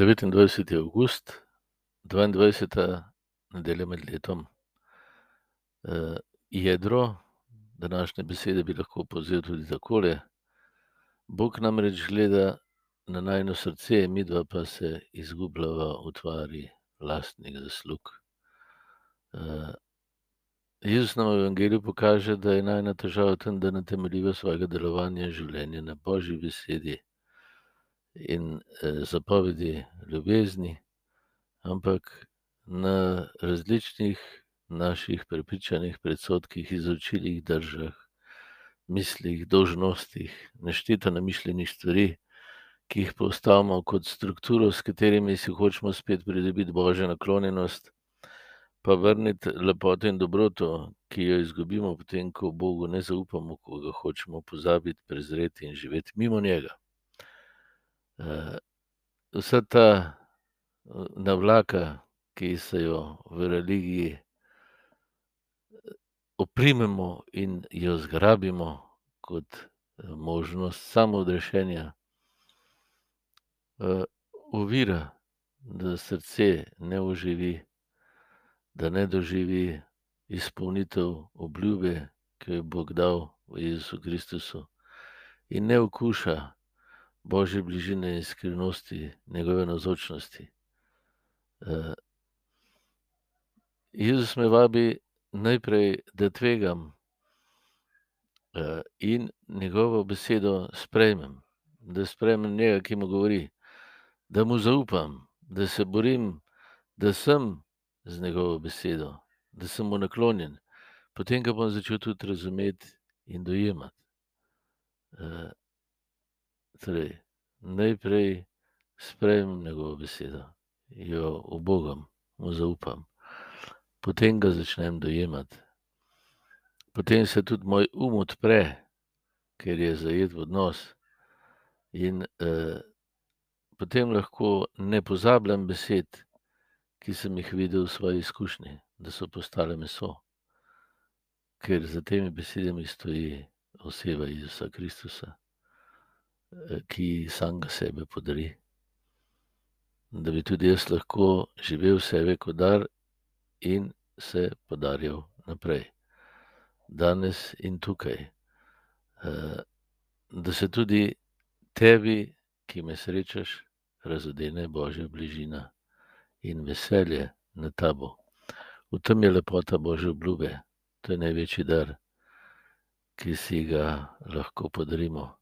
29. august, 22. nedelja med letom. Uh, jedro današnje besede bi lahko povzel tudi takole: Bog namreč gleda na najno srce, mi dva pa se izgubljava v tvari lastnih zaslug. Uh, Jezus nam v Evangeliju pokaže, da je najna težava v tem, da ne temeljiva svojega delovanja življenja na božji besedi in eh, zapovedi ljubezni, ampak na različnih naših prepričanjih, predsotkih, izročilih, držah, mislih, dožnostih, nešteta namišljenih stvari, ki jih postavimo kot strukturo, s katerimi si hočemo spet pridobiti božjo naklonjenost, pa vrniti lepoto in dobroto, ki jo izgubimo, potem ko Bogu ne zaupamo, ko ga hočemo pozabiti, prezreti in živeti mimo njega. Uh, vsa ta uh, navlaka, ki se jo v religiji oprimemo in jo zgrabimo kot možnost samoodrešenja, uh, ovira, da srce ne oživi, da ne doživi izpolnitev obljube, ki jo je Bog dal v Jezusu Kristusu, in ne okuša božje bližine in skrivnosti, njegove nazočnosti. Uh, Jezus me vabi najprej, da tvegam uh, in njegovo besedo sprejmem, da sprejmem njega, ki mu govori, da mu zaupam, da se borim, da sem z njegovo besedo, da sem mu naklonjen. Potem ga bom začel tudi razumeti in dojemati. Uh, Torej, najprej sprejmem njegovo besedo, jo obogam, mu zaupam, potem ga začnem dojemati. Potem se tudi moj um odpre, ker je zajet v odnos, in eh, potem lahko ne pozabljam besed, ki sem jih videl v svoji izkušnji, da so postale meso, ker za temi besedami stoji oseba Jezusa Kristusa ki samega sebe podari. Da bi tudi jaz lahko živel sebe kot dar in se podaril naprej, danes in tukaj. Da se tudi tebi, ki me srečaš, razodene božja bližina in veselje na tabo. V tem je lepota božje obljube, to je največji dar, ki si ga lahko podarimo